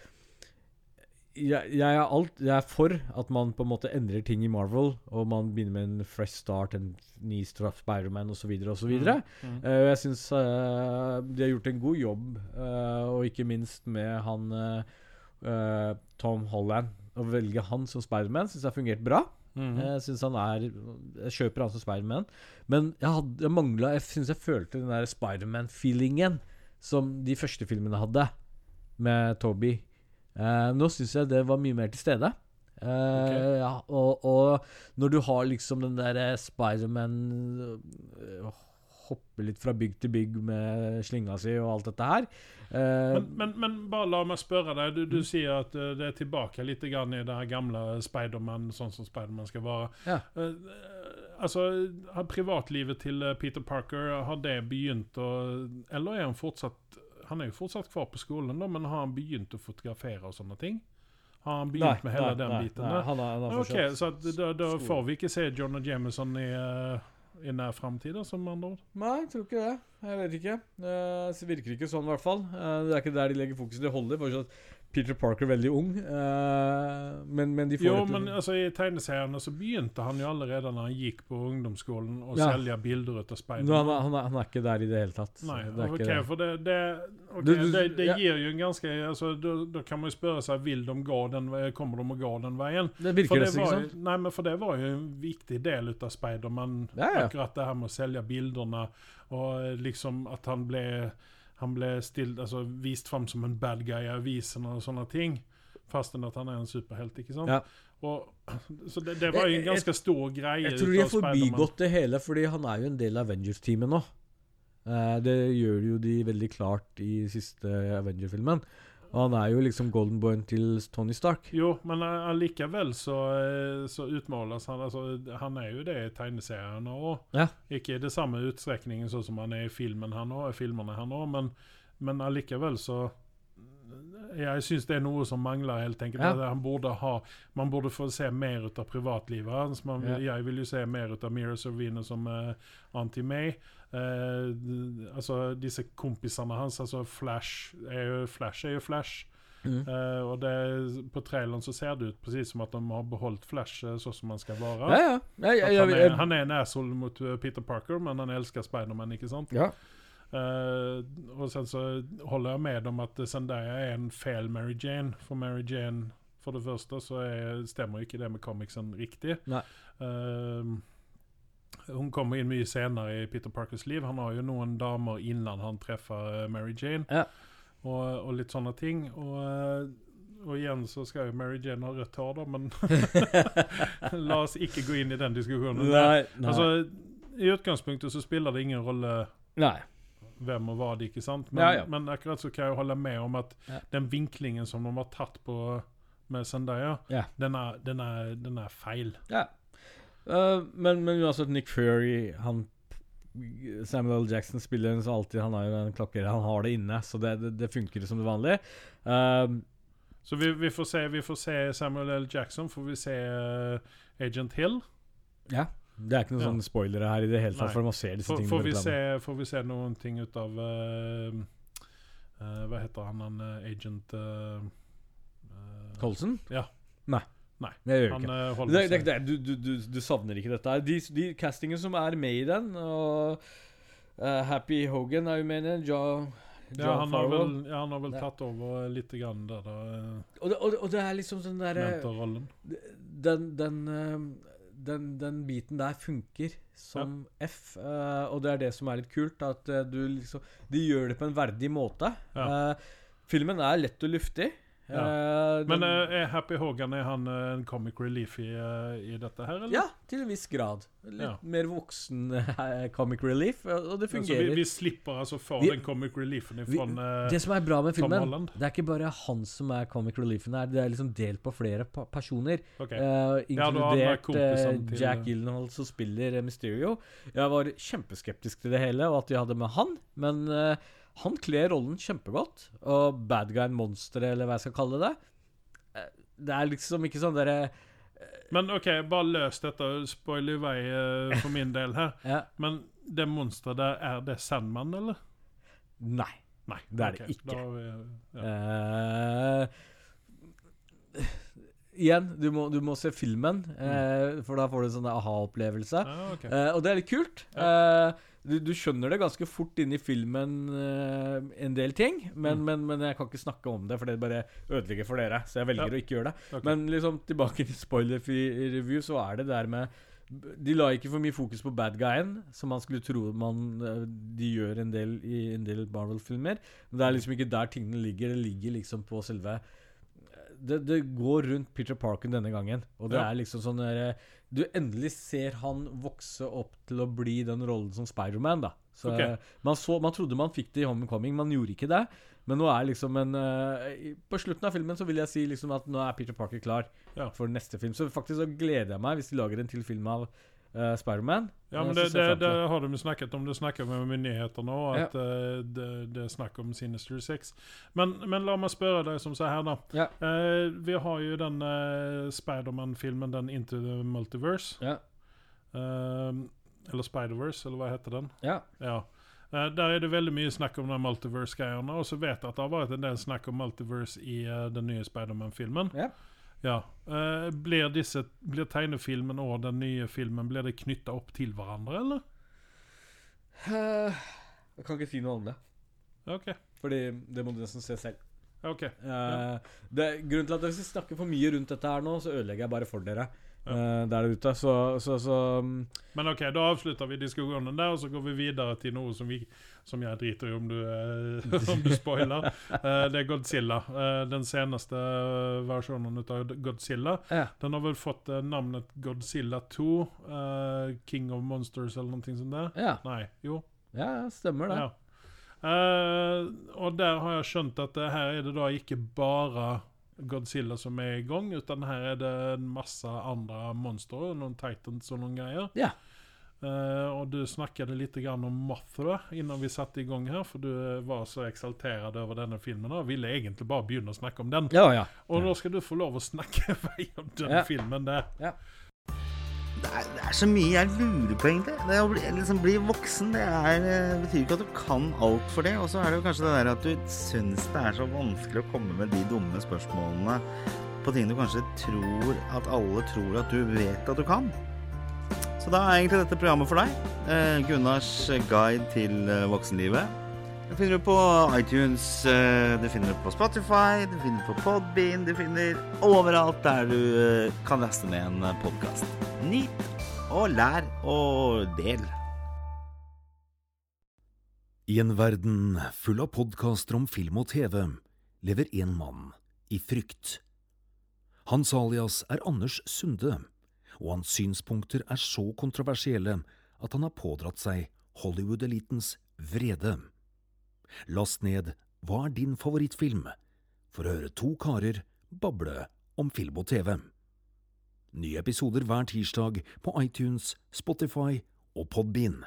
jeg, jeg, er alt, jeg er for at man på en måte endrer ting i Marvel, og man begynner med en fresh start, en ny straff Spiderman osv. osv. Mm. Uh, jeg syns uh, de har gjort en god jobb, og ikke minst med han Tom Holland. Å velge han som Spiderman syns jeg har fungert bra. Mhm. Jeg synes han er Jeg kjøper han som Spiderman. Men jeg, hadde, jeg mangla Jeg syns jeg følte den der Spiderman-feelingen som de første filmene hadde, med Toby. Eh, nå syns jeg det var mye mer til stede. Eh, okay. ja, og, og når du har liksom den der Spiderman uh, Hopper litt fra bygg til bygg med slinga si og alt dette her Uh, Men, men, men bare la meg spørre deg. Du, du sier at uh, det er tilbake litt grann i det gamle Spiderman, sånn som Spiderman skal være. Ja. Eh, altså, har privatlivet til Peter Parker, har det begynt å Eller er han fortsatt Han er jo fortsatt kvar på skolen, da, men har han begynt å fotografere og sånne ting? Har han begynt med hele den biten? Nei, han har, han har Ok, så da, da får vi ikke se John og Jameson i, eh, i nær framtid, som andre ord? Nei, jeg tror ikke det. Jeg vet ikke. Eh, det virker ikke sånn, i hvert fall. Eh, det er ikke der de legger fokus. De holder fortsatt Peter Parker veldig ung, uh, men, men de får Jo, men altså, i tegneseriene så begynte han jo allerede når han gikk på ungdomsskolen å Ja. selge bilder ut av speilet. Han, han, han er ikke der i det hele tatt. Nei, det ok, det. for det, det, okay, Du- du- det, ja. gir jo en ganske altså, da, kan man jo spørre seg vil de gå den kommer de å gå den veien. Det virker det, ikke sånn. nei, men for det var jo en viktig del ut av Speidermann, Ja, ja. Akkurat det her med å selge bildene, og liksom at han ble han ble stilt, altså, vist fram som en bad guy i avisene og sånne ting. Fastän at han er en superhelt, ikke sant? Ja. Og, så det, det var jo en Jeg- jeg- ganske stor greie. Jeg tror de har forbigått det hele, fordi han er jo en del av Avengers-teamet nå. Eh, det gjør jo de veldig klart i siste Avenger-filmen. Og han er jo liksom golden boyen til Tony Stark. Jo, men uh, allikevel så, eh, så utmåles han altså, Han er jo det i tegneseriene òg. Ja. Ikke i det samme utstrekningen sånn som han er i filmen han også, filmene han òg, men, men allikevel så Jeg syns det er noe som mangler, helt enkelt. Ja. Burde ha, man burde få se mer ut av privatlivet hans. Man, Ja. Jeg vil jo se mer ut av Mira Sorvino som uh, Anti-May. D- altså disse kompisene hans, altså Flash er jo Flash. Er jo Flash. Mm. Uh, og det, på traileren så ser det ut precis som at de har beholdt Flash sånn som han skal være. Ja, ja. Jeg, jeg, han, er, han er en asshole mot Peter Parker, men han elsker Spiderman, ikke sant? ja. Uh, og sen så holder jeg med om at Zendaya er en feil Mary Jane. For Mary Jane, for det første, så er, stemmer ikke det med comicsen riktig. Nei. Eh, hun kommer inn mye senere i Peter Parkers liv. Han har jo noen damer innan han treffer eh, Mary Jane. Ja. Og, og litt sånne ting. Og, eh, og igjen så skal jo Mary Jane ha rødt hår, da, men la oss ikke gå inn i den diskusjonen. Nei, nei. Altså, I utgangspunktet så spiller det ingen rolle nei. hvem og hva det ikke sant? Men, Ja, ja. men akkurat så kan jeg holde med om at den vinklingen som de har tatt på med Zendaya, den, er, den, er, den er feil. Ja. Eh, men, men uansett, Nick Fury han Samuel L. Jackson spiller så alltid Han har jo en klokke Han har det inne, så det, det, det funker som det vanlige. Eh, Så vi, vi, får se, vi får se Samuel L. Jackson, får vi se uh, Agent Hill. ja. Det er ikke noen Ja. sånne spoilere her i det hele tatt, for man ser disse Får, tingene får, vi se, får vi se noen ting ut av Hva heter han, han agent Colson? Ja. Nei. Nei. Det gjør Han ikke. eh, Det, det, det, du, du, du, du savner ikke dette. De, de castingene som er med i den, og uh, Happy Hogan er jo med i den. Ja, han har vel, ja, han har vel tatt over litt grann der, da. eh, og, det, og, og det er liksom sånn derre Mentorrollen. den, den, den, den biten der funker som F, uh, og det er det som er litt kult. At du liksom De gjør det på en verdig måte. Ja. Uh, filmen er lett og luftig. Eh, Men eh, er Happy Hogan er han eh, en comic relief i, i dette her, eller? Ja, til en viss grad. Litt Ja. mer voksen comic relief, og det Altså, fungerer. vi, vi slipper altså for Vi- den comic reliefen ifra fra det som er bra med filmen, det er ikke bare han som er comic reliefen her. Det er liksom delt på flere pa personer. Okay. Ja, inkludert til- Jack Gyllenhaal som spiller Mysterio. Jeg var kjempeskeptisk til det hele, og at de hadde med han. Men han kler rollen kjempegodt. Og bad guy monsteret, eller hva jeg skal kalle det. eh, Det er liksom ikke sånn derre Men OK, bare løs dette. Spoil i vei eh, for min del her. ja, Men det monsteret der, er det Sandman, eller? Nei. Nei. Det er det ikke. Vi, ja. uh, igjen, du må, du må se filmen, uh, for da får du en sånn aha-opplevelse. Ah, okay. uh, og det er litt kult. Eh, du, du skjønner det ganske fort inn i filmen uh, en del ting, men, Mm. men, men jeg kan ikke snakke om det, for det bare ødelegger for dere. Så jeg velger Ja. å ikke gjøre det. Okay. Men liksom tilbake til spoiler-free review, så er det der med De la ikke for mye fokus på bad guyen, som man skulle tro man eh, de gjør en del i en del Marvel-filmer. Men det er liksom ikke der tingene ligger. Det ligger liksom på selve det, det går rundt Peter Parker denne gangen. Og det Ja. er liksom sånn der, Du endelig ser han vokse opp til å bli den rollen som Spiderman, da. Så Ok. man, så, man trodde man fikk det i Homecoming, man gjorde ikke det. Men nå er liksom en uh, På slutten av filmen så vil jeg si liksom at nå er Peter Parker klar Ja. for neste film. Så faktisk så gleder jeg meg hvis de lager en til film av uh, Spiderman. Ja, Eh, men det, det, det har de snakket om. Det snakker vi med myndighetene nå, at ja. det, det er snakk om Sinister Six. Men, men la meg spørre deg som så her, da. Ja. Uh, vi har jo den uh, Spiderman-filmen, den Into the Multiverse. Ja. Uh, eller Spiderverse, eller hva heter den? ja. Ja. Uh, der er det veldig mye snakk om multiverse-greiene. Og så vet jeg at det har vært en del snakk om multiverse i uh, den nye Spiderman-filmen. Ja. Ja. Uh, blir, disse, blir tegnefilmen og den nye filmen Blir det knytta opp til hverandre, eller? Uh, jeg kan ikke si noe om det. OK. Fordi det må du nesten se selv. ok Eh, det, grunnen til at Hvis jeg snakker for mye rundt dette her nå, så ødelegger jeg bare for dere Ja. der ute. Så, så, så mm, Men OK, da avslutter vi diskusjonen der, og så går vi videre til noe som, vi, som jeg driter i om du, eh, om du spoiler. Eh, det er Godzilla. Eh, den seneste versjonen av Godzilla. Den har vel fått navnet Godzilla 2. eh, King of Monsters eller noe sånt der? ja. Nei, jo. Ja, stemmer det. Ja. Uh, og der har jeg skjønt at det her er det da ikke bare Godzilla som er i gang, utan her er det en masse andre monstre, noen titans og noen greier. Ja. Eh, og du snakket litt grann om Mothra innan vi satte i gang her, for du eh, var så eksaltert over denne filmen og ville egentlig bare begynne å snakke om den. Ja, ja. Og nå skal du få lov å snakke vei om den Ja. filmen der. Det er, det er så mye jeg lurer på, egentlig. Det å bli, liksom, bli voksen det er, det betyr ikke at du kan alt for det. Og så er det jo kanskje det der at du syns det er så vanskelig å komme med de dumme spørsmålene på ting du kanskje tror at alle tror at du vet at du kan. Så da er egentlig dette programmet for deg. Eh, Gunnars guide til eh, voksenlivet. Det finner du på iTunes, eh, du finner det på Spotify, du finner det på Podbean, du finner overalt der du eh, kan laste ned en podkast. Nyt og lær og del. I en verden full av podkaster om film og TV lever en mann i frykt. Hans alias er Anders Sunde, og hans synspunkter er så kontroversielle at han har pådratt seg Hollywood-elitens vrede. Last ned Hva er din favorittfilm? for å høre to karer bable om film og TV. Nye episoder hver tirsdag på iTunes, Spotify og Podbean.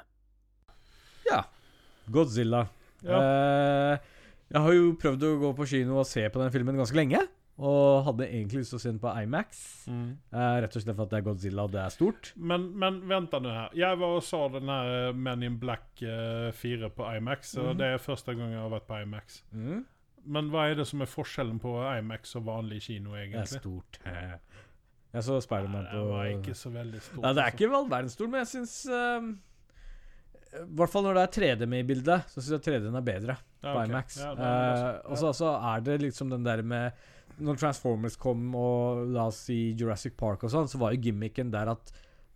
Ja. Godzilla. Ja. Eh, jeg har jo prøvd å gå på kino og se på den filmen ganske lenge. Og hadde egentlig lyst til å se den på Imax. Mm. Eh, rett og slett for at det er Godzilla, og det er stort. Men, men vent nå her. Jeg var og sa den här eh, Men in Black eh, 4 på IMAX. Og mm. det er første gang jeg har vært på IMAX. Men hva er det som er forskjellen på IMAX og vanlig kino egentlig? Det er stort. Jeg så Spiderman Det var ikke så veldig stort. Nei, det er altså. ikke all verdens stort, men jeg syns I hvert fall når det er 3D med i bildet, så syns jeg 3D-en er bedre Ja, på okay. IMAX. Ja, Eh, også- og så så er det liksom den der med Når Transformers kom, og la oss si Jurassic Park og sånn, så var jo gimmicken der at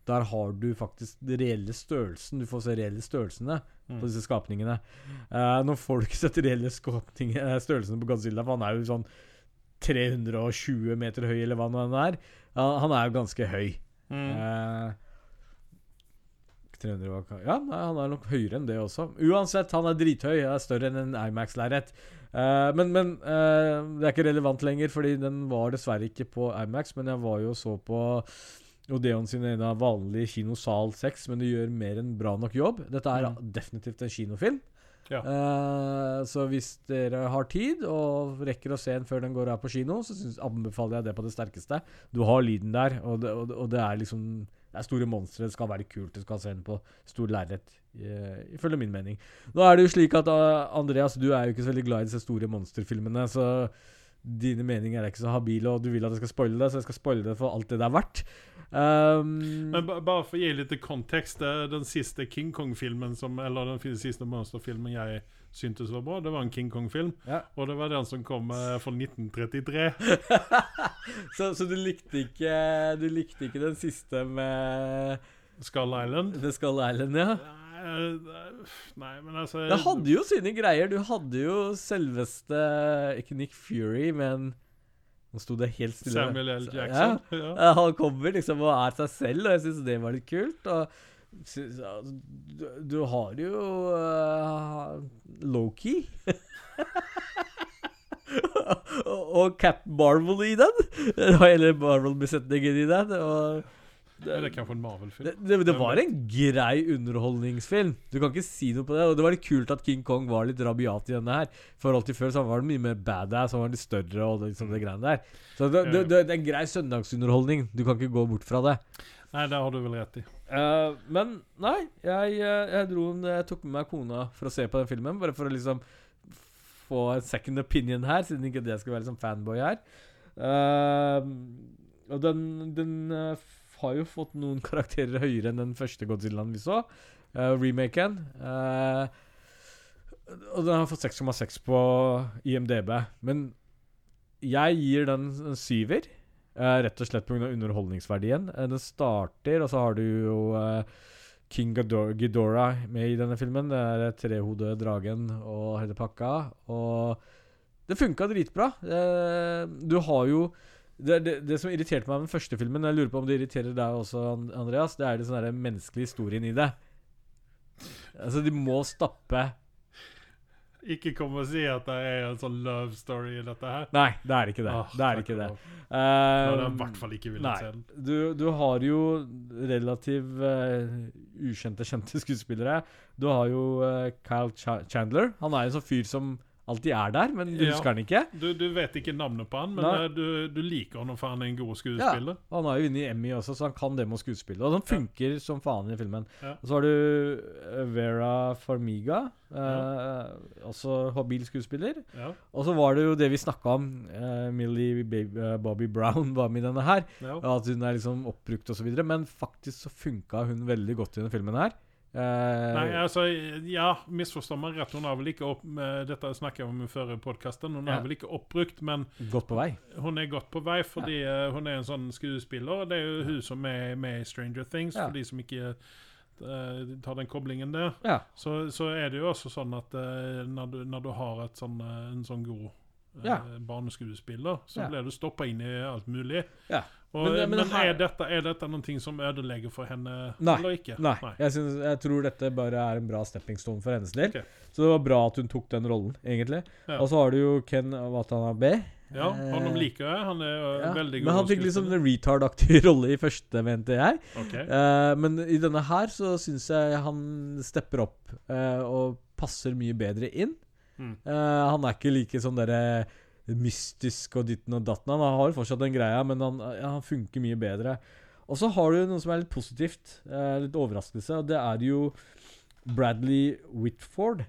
der har du faktisk den reelle størrelsen. Du får se reelle størrelsene Mm. på disse skapningene. Uh, når folk setter reelle eh, størrelsene på Godzilla, for han er jo sånn 320 meter høy, eller hva nå han er. uh, han er jo ganske høy. Mm. Eh, 300 var Ja, nei, han er nok høyere enn det også. Uansett, han er drithøy. Er større enn en Imax-lerret. Uh, men men uh, det er ikke relevant lenger, fordi den var dessverre ikke på Imax. Men jeg var jo og så på Odeon sin ene vanlige kinosal 6, men det gjør mer enn bra nok jobb. Dette er Mm. definitivt en kinofilm. Ja. Uh, så hvis dere har tid og rekker å se den før den går av på kino, så synes, anbefaler jeg det på det sterkeste. Du har lyden der, og det, og og det er liksom Det er store monstre. Det skal være kult. det skal se den på stor lerret, eh, ifølge min mening. Nå er det jo slik at eh, Andreas, du er jo ikke så veldig glad i disse store monsterfilmene, så dine meninger er ikke så habile, og du vil at jeg skal spoile det, så jeg skal spoile det for alt det det er verdt. Um, Men bare for å gi litt kontekst, kontext. eh, Den siste King Kong-filmen, eller den siste sista monsterfilmen jeg syntes var bra, det var en King Kong-film. ja. Og det var den som kom fra från 1933. så, så du likte ikke Du likte ikke den siste med Skull Island. The Skull Island, ja? Nej, nej, men altså Det hadde jo sine greier. Du hadde jo selveste Ikke Nick Fury, men Nå sto det helt stille. Samuel L. Ja. Jackson. Ja. Ja, Han kommer liksom og er seg selv, og jeg syns det var litt kult. Og du har jo uh, Loki. og, og Cap Marvel i den. Eller Marvel-besetningen i den. Og Det er kanskje en Marvel-film. det, det, det var en grei underholdningsfilm. Du kan ikke si noe på det. Og det var litt kult at King Kong var litt rabiat i denne her. Forhold til før så var han mye mer badass, han var litt større og det, liksom det greiene der. Så det, det, det, det er en grei søndagsunderholdning. Du kan ikke gå bort fra det. Nei, det har du vel rett i. Uh, men nei, jeg, jeg, jeg dro jeg tok med meg kona for å se på den filmen. Bare for å liksom få en second opinion her, siden ikke det skal være liksom fanboy her. Uh, og den, den eh, har jo fått noen karakterer høyere enn den første Godzillaen vi så. Uh, remaken. Uh, og den har fått 6,6 på IMDb. Men jeg gir den en syver. Uh, rett og slett pga. underholdningsverdien. Uh, den starter, og så har du jo King Ghidor- Ghidorah med i denne filmen. Det er trehodet dragen og hele pakka. Og det funka dritbra. Du har jo det, det, det som irriterte meg med den første filmen, jeg lurer på om det irriterer deg også, Andreas, det er den sånne menneskelige historien i det. Altså, de må stappe Ikke kom og si at det er en sånn love story i dette her. Nei, det er ikke det. Oh, det er ikke det. Eh, jeg i hvert fall ikke villet se den. Du, du har jo relativt uh, ukjente, kjente skuespillere. Du har jo uh, Kyle Ch Chandler. Han er jo en sånn fyr som alltid er der, men du Ja. husker han ikke. Du, du vet ikke navnet på han, men eh, du, du liker han for han er en god skuespiller. Ja. Han har jo vunnet Emmy også, så han kan det med å skuespille. Og han funker som faen i filmen. Ja. Og så har du eh, Vera Farmiga, eh, også habil skuespiller. Ja. Og så var det jo det vi snakka om. eh, Millie Baby, eh, Bobby Brown var med i denne her. Ja. At hun er liksom oppbrukt osv. Men faktisk så funka hun veldig godt i denne filmen her. Eh, Nei, altså, ja, misforstå meg rett. Hun har vel ikke opp, Dette snakket jeg om i forrige podkasten. Hun Ja. er vel ikke oppbrukt, men Godt på vei. hun er godt på vei fordi ja. hun er en sånn skuespiller. Det er jo hun som er med i Stranger Things, for de som ikke uh, tar den koblingen der. Ja. Så, så er det jo også sånn at uh, når, du, når du har sånn, eh, en sånn god eh, Ja. barneskuespiller, så Ja. blir du stoppa inn i alt mulig. Ja. Og, Men men men her- er, dette, er dette noe som ødelegger for henne, Nei. eller ikke? Nei. Jeg, synes, jeg tror dette bare er en bra stepping stone for hennes del. Okay. Så det var bra at hun tok den rollen, egentlig. Ja. Og så har du jo Ken Watanabe. Ja, han om liker jeg. Han er eh, ja. veldig god Men han fikk liksom en retard-aktig rolle i første, mente jeg. Okay. Uh, men i denne her så syns jeg han stepper opp uh, og passer mye bedre inn. Mm. Eh, han er ikke like sånn derre mystisk og ditten og datten. Han har fortsatt den greia, men han, ja, han funker mye bedre. Og så har du noe som er litt positivt, uh, litt overraskelse, og det er jo Bradley Whitford.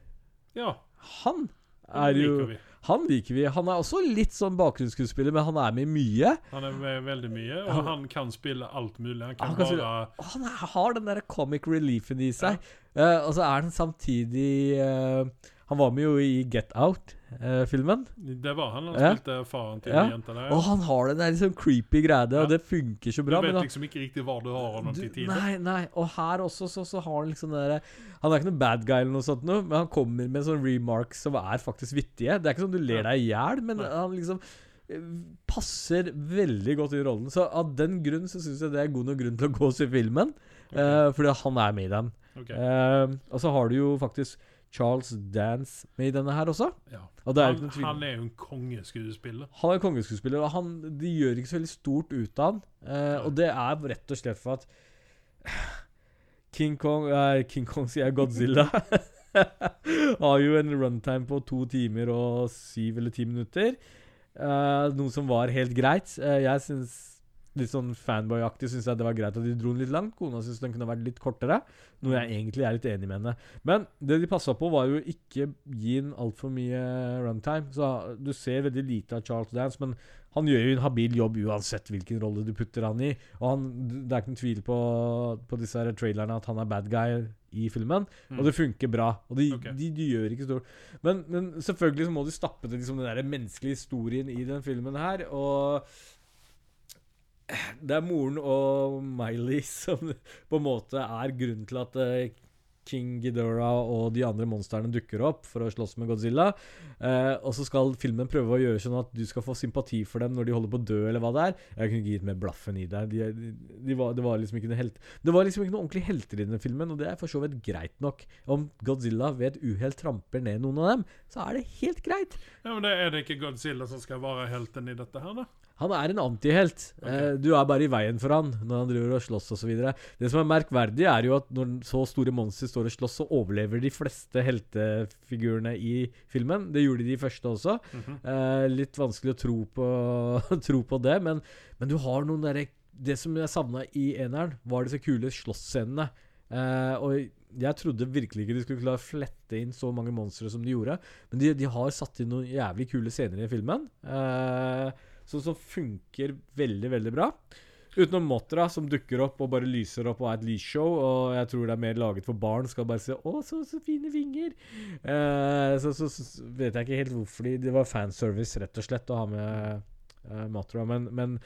Ja, Han er jo liker vi. Han liker vi. Han er også litt sånn bakgrunnsskuespiller, men han er med mye. Han er med veldig mye, og Han- han kan spille alt mulig. Han kan, Han spille- han er, har den der comic reliefen i seg. Eh, og så er han samtidig eh, Han var med jo i Get Out-filmen. Det var han. Han Ja. spilte faren til Ja. jenta der. og han har den der liksom creepy greia, Ja. og det funker så bra. du vet han- liksom ikke riktig hva du har Du- til tider. Nei, nei, og her også så, så har han liksom det derre Han er ikke noen bad guy eller noe sånt noe, men han kommer med sånne remarks som er faktisk vittige. Det er ikke sånn du ler deg i hjel, men Nei. han liksom eh, passer veldig godt i rollen. Så av den grunn så syns jeg det er god nok grunn til å gå og se filmen, Okay. eh, fordi han er med i den. Okay. Eh, og så har du jo faktisk Charles Dance med i denne her også. Ja. Og det er Han, han er jo en kongeskuespiller. han er en kongeskuespiller, og han, de gjør ikke så veldig stort ut av han. Eh, og det er rett og slett for at King Kong eh, King Kong, sier Godzilla. har jo en runtime på to timer og syv eller ti minutter. Eh, noe som var helt greit. Eh, jeg syns Litt sånn fanboy-aktig syns jeg det var greit at de dro den litt langt. Kona syns den kunne vært litt kortere. Noe jeg egentlig er litt enig med henne. Men det de passa på, var jo ikke gi den altfor mye runtime. Så du ser veldig lite av Charles Dance, men han gjør jo en habil jobb uansett hvilken rolle du putter han i. Og han, det er ikke noen tvil på, på disse her trailerne at han er bad guy i filmen. Mm. Og det funker bra. Og de, okay. de, de gjør ikke stort. Men, men selvfølgelig så må de stappe til liksom den der menneskelige historien i den filmen her. Og det er moren og Miley som på en måte er grunnen til at eh, King Ghidorah og de andre monstrene dukker opp for å slåss med Godzilla. Eh, og så skal filmen prøve å gjøre sånn at du skal få sympati for dem når de holder på å dø, eller hva det er. Jeg kunne ikke gitt mer blaffen i det. De, de, de var, det var liksom ikke noe helt Det var liksom ikke noen ordentlige helter i denne filmen, og det er for så vidt greit nok. Om Godzilla ved et uhell tramper ned noen av dem, så er det helt greit. Ja, men det Er det ikke Godzilla som skal være helten i dette her, da? Han er en antihelt. Okay. Eh, du er bare i veien for han når han driver og slåss osv. Det som er merkverdig, er jo at når så store monstre står og slåss, så overlever de fleste heltefigurene i filmen. Det gjorde de første også. Mhm. Eh, litt vanskelig å tro på, tro på det, men, men du har noen derre Det som jeg savna i eneren, var disse kule slåssscenene. Eh, og jeg trodde virkelig ikke de skulle klare å flette inn så mange monstre som de gjorde. Men de, de har satt inn noen jævlig kule scener i filmen. Eh, som, som funker veldig, veldig bra. Utenom Motra, som dukker opp og bare lyser opp og er et lysshow. Og jeg tror det er mer laget for barn. Skal bare se 'Å, så, så fine vinger'. Eh, så, så, så vet jeg ikke helt hvorfor de Det var fanservice, rett og slett, å ha med uh, Motra. Men, men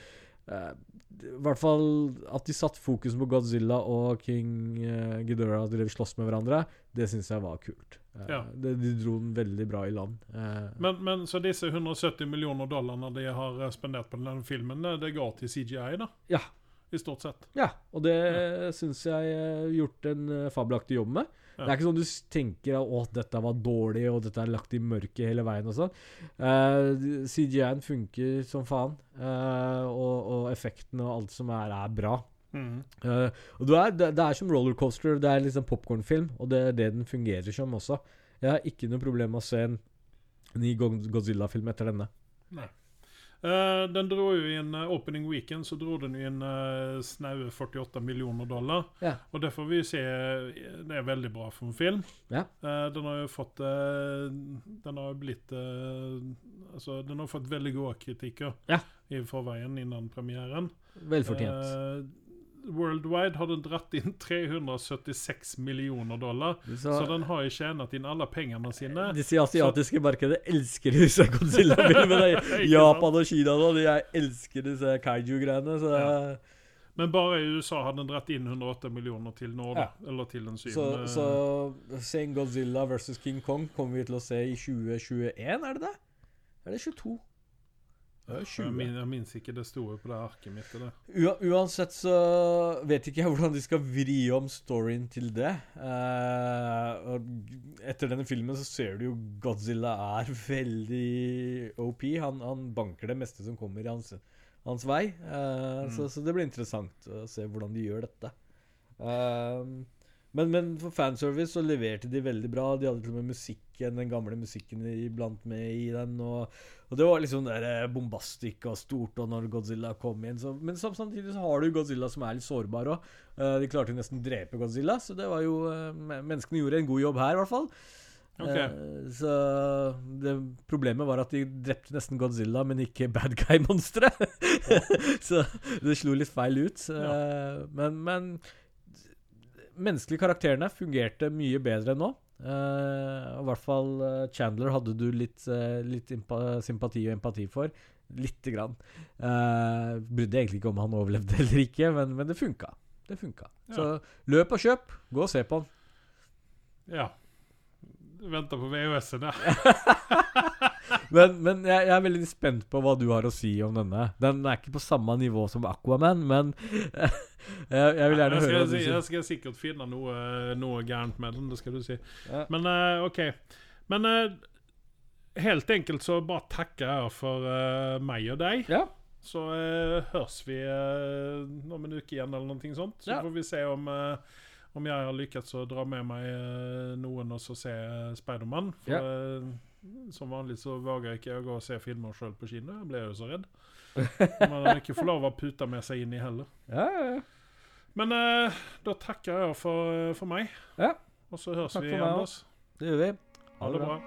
eh, i hvert fall at de satte fokus på Godzilla og King uh, Ghidorah drev slåss med hverandre, det syns jeg var kult. Ja. De, de dro den veldig bra i land. Eh, Men, men så disse 170 millioner dollarene de har eh, spendert på denne filmen, eh, det går til CGI, da? Ja. I stort sett. Ja, og det syns jeg har gjort en uh, fabelaktig jobb med. Ja. Det er ikke sånn du tenker at 'å, dette var dårlig', og 'dette er lagt i mørket hele veien' og sånn. Uh, CGI-en funker som faen, eh, og, og effekten og alt som er, er bra. Eh, og du er, det, det er som rollercoaster, det er liksom popkornfilm, og det er det den fungerer som også. Jeg har ikke noe problem med å se en ny Godzilla-film etter denne. Eh, den dro jo inn en eh, opening weekend så dro den inn uh, snaue 48 millioner dollar. Ja. Og det får vi se Det er veldig bra for en film. Ja. Uh, den har jo fått Den har blitt Altså, den har fått veldig gode kritikker Ja. i forveien innan premieren. Velfortjent. Worldwide har den dratt inn 376 millioner dollar. Så, Så den har jo tjent inn alle pengene sine. disse asiatiske markedet elsker disse Godzilla-filmene. Japan og Kina nå, de er- elsker disse kaiju-greiene. Så, Ja. Men bare i USA har den dratt inn 108 millioner til nå, da. Eller til den så, syvende. så Same Godzilla versus King Kong kommer vi til å se i 2021, er det det? Er det 22? Det er jeg, 20. jeg minnes ikke det store på det arket mitt. Uansett så vet ikke jeg hvordan de skal vri om storyen til det. Og etter denne filmen så ser du jo Godzilla er veldig OP. Han, han banker det meste som kommer i hans, hans vei. Eh, så, så det blir interessant å se hvordan de gjør dette. Eh, Men, men for fanservice så leverte de veldig bra. De hadde til og med musikken, den gamle musikken iblant med i den. Og, og det var liksom der eh, bombastikk og stort og når Godzilla kom inn. Så, men samtidig så har du Godzilla som er litt sårbar òg. de klarte jo nesten å drepe Godzilla, så det var jo eh, Menneskene gjorde en god jobb her, i hvert fall. Ok. Eh, så det problemet var at de drepte nesten Godzilla, men ikke bad guy-monsteret. så det slo litt feil ut. Ja. men, men menneskelige karakterene fungerte mye bedre enn nå. Eh, I hvert fall eh, Chandler hadde du litt, eh, litt sympati og empati for. Lite grann. Uh, brydde egentlig ikke om han overlevde eller ikke, men, men det funka. Det funka. Ja. Så løp og kjøp. Gå og se på han. Ja. Venter på VHS-en, ja. Men, men jeg, jeg er veldig spent på hva du har å si om denne. Den er ikke på samme nivå som Aquaman, men jeg, jeg vil gjerne jeg, høre hva du sier. jeg skal sikkert finne noe, noe gærent med den, det skal du si. Ja. Men uh, OK. Men uh, helt enkelt så bare takker jeg for uh, meg og deg. Ja. Så høres vi om en uke igjen, eller noe sånt. Så Ja. får vi se om, om jeg har lykkes å dra med meg noen og så se Speidermann. Spiderman. For Ja. Eh, som vanlig så våger ikke å gå og se filmer sjøl på kino. Jeg blir jo så redd. Man har ikke får lov å pute med seg inn i heller. Ja, ja, ja. Men eh, da takker jeg for, for meg. Ja. Og så høres Takk vi igjen. Det gjør vi. Ha det bra.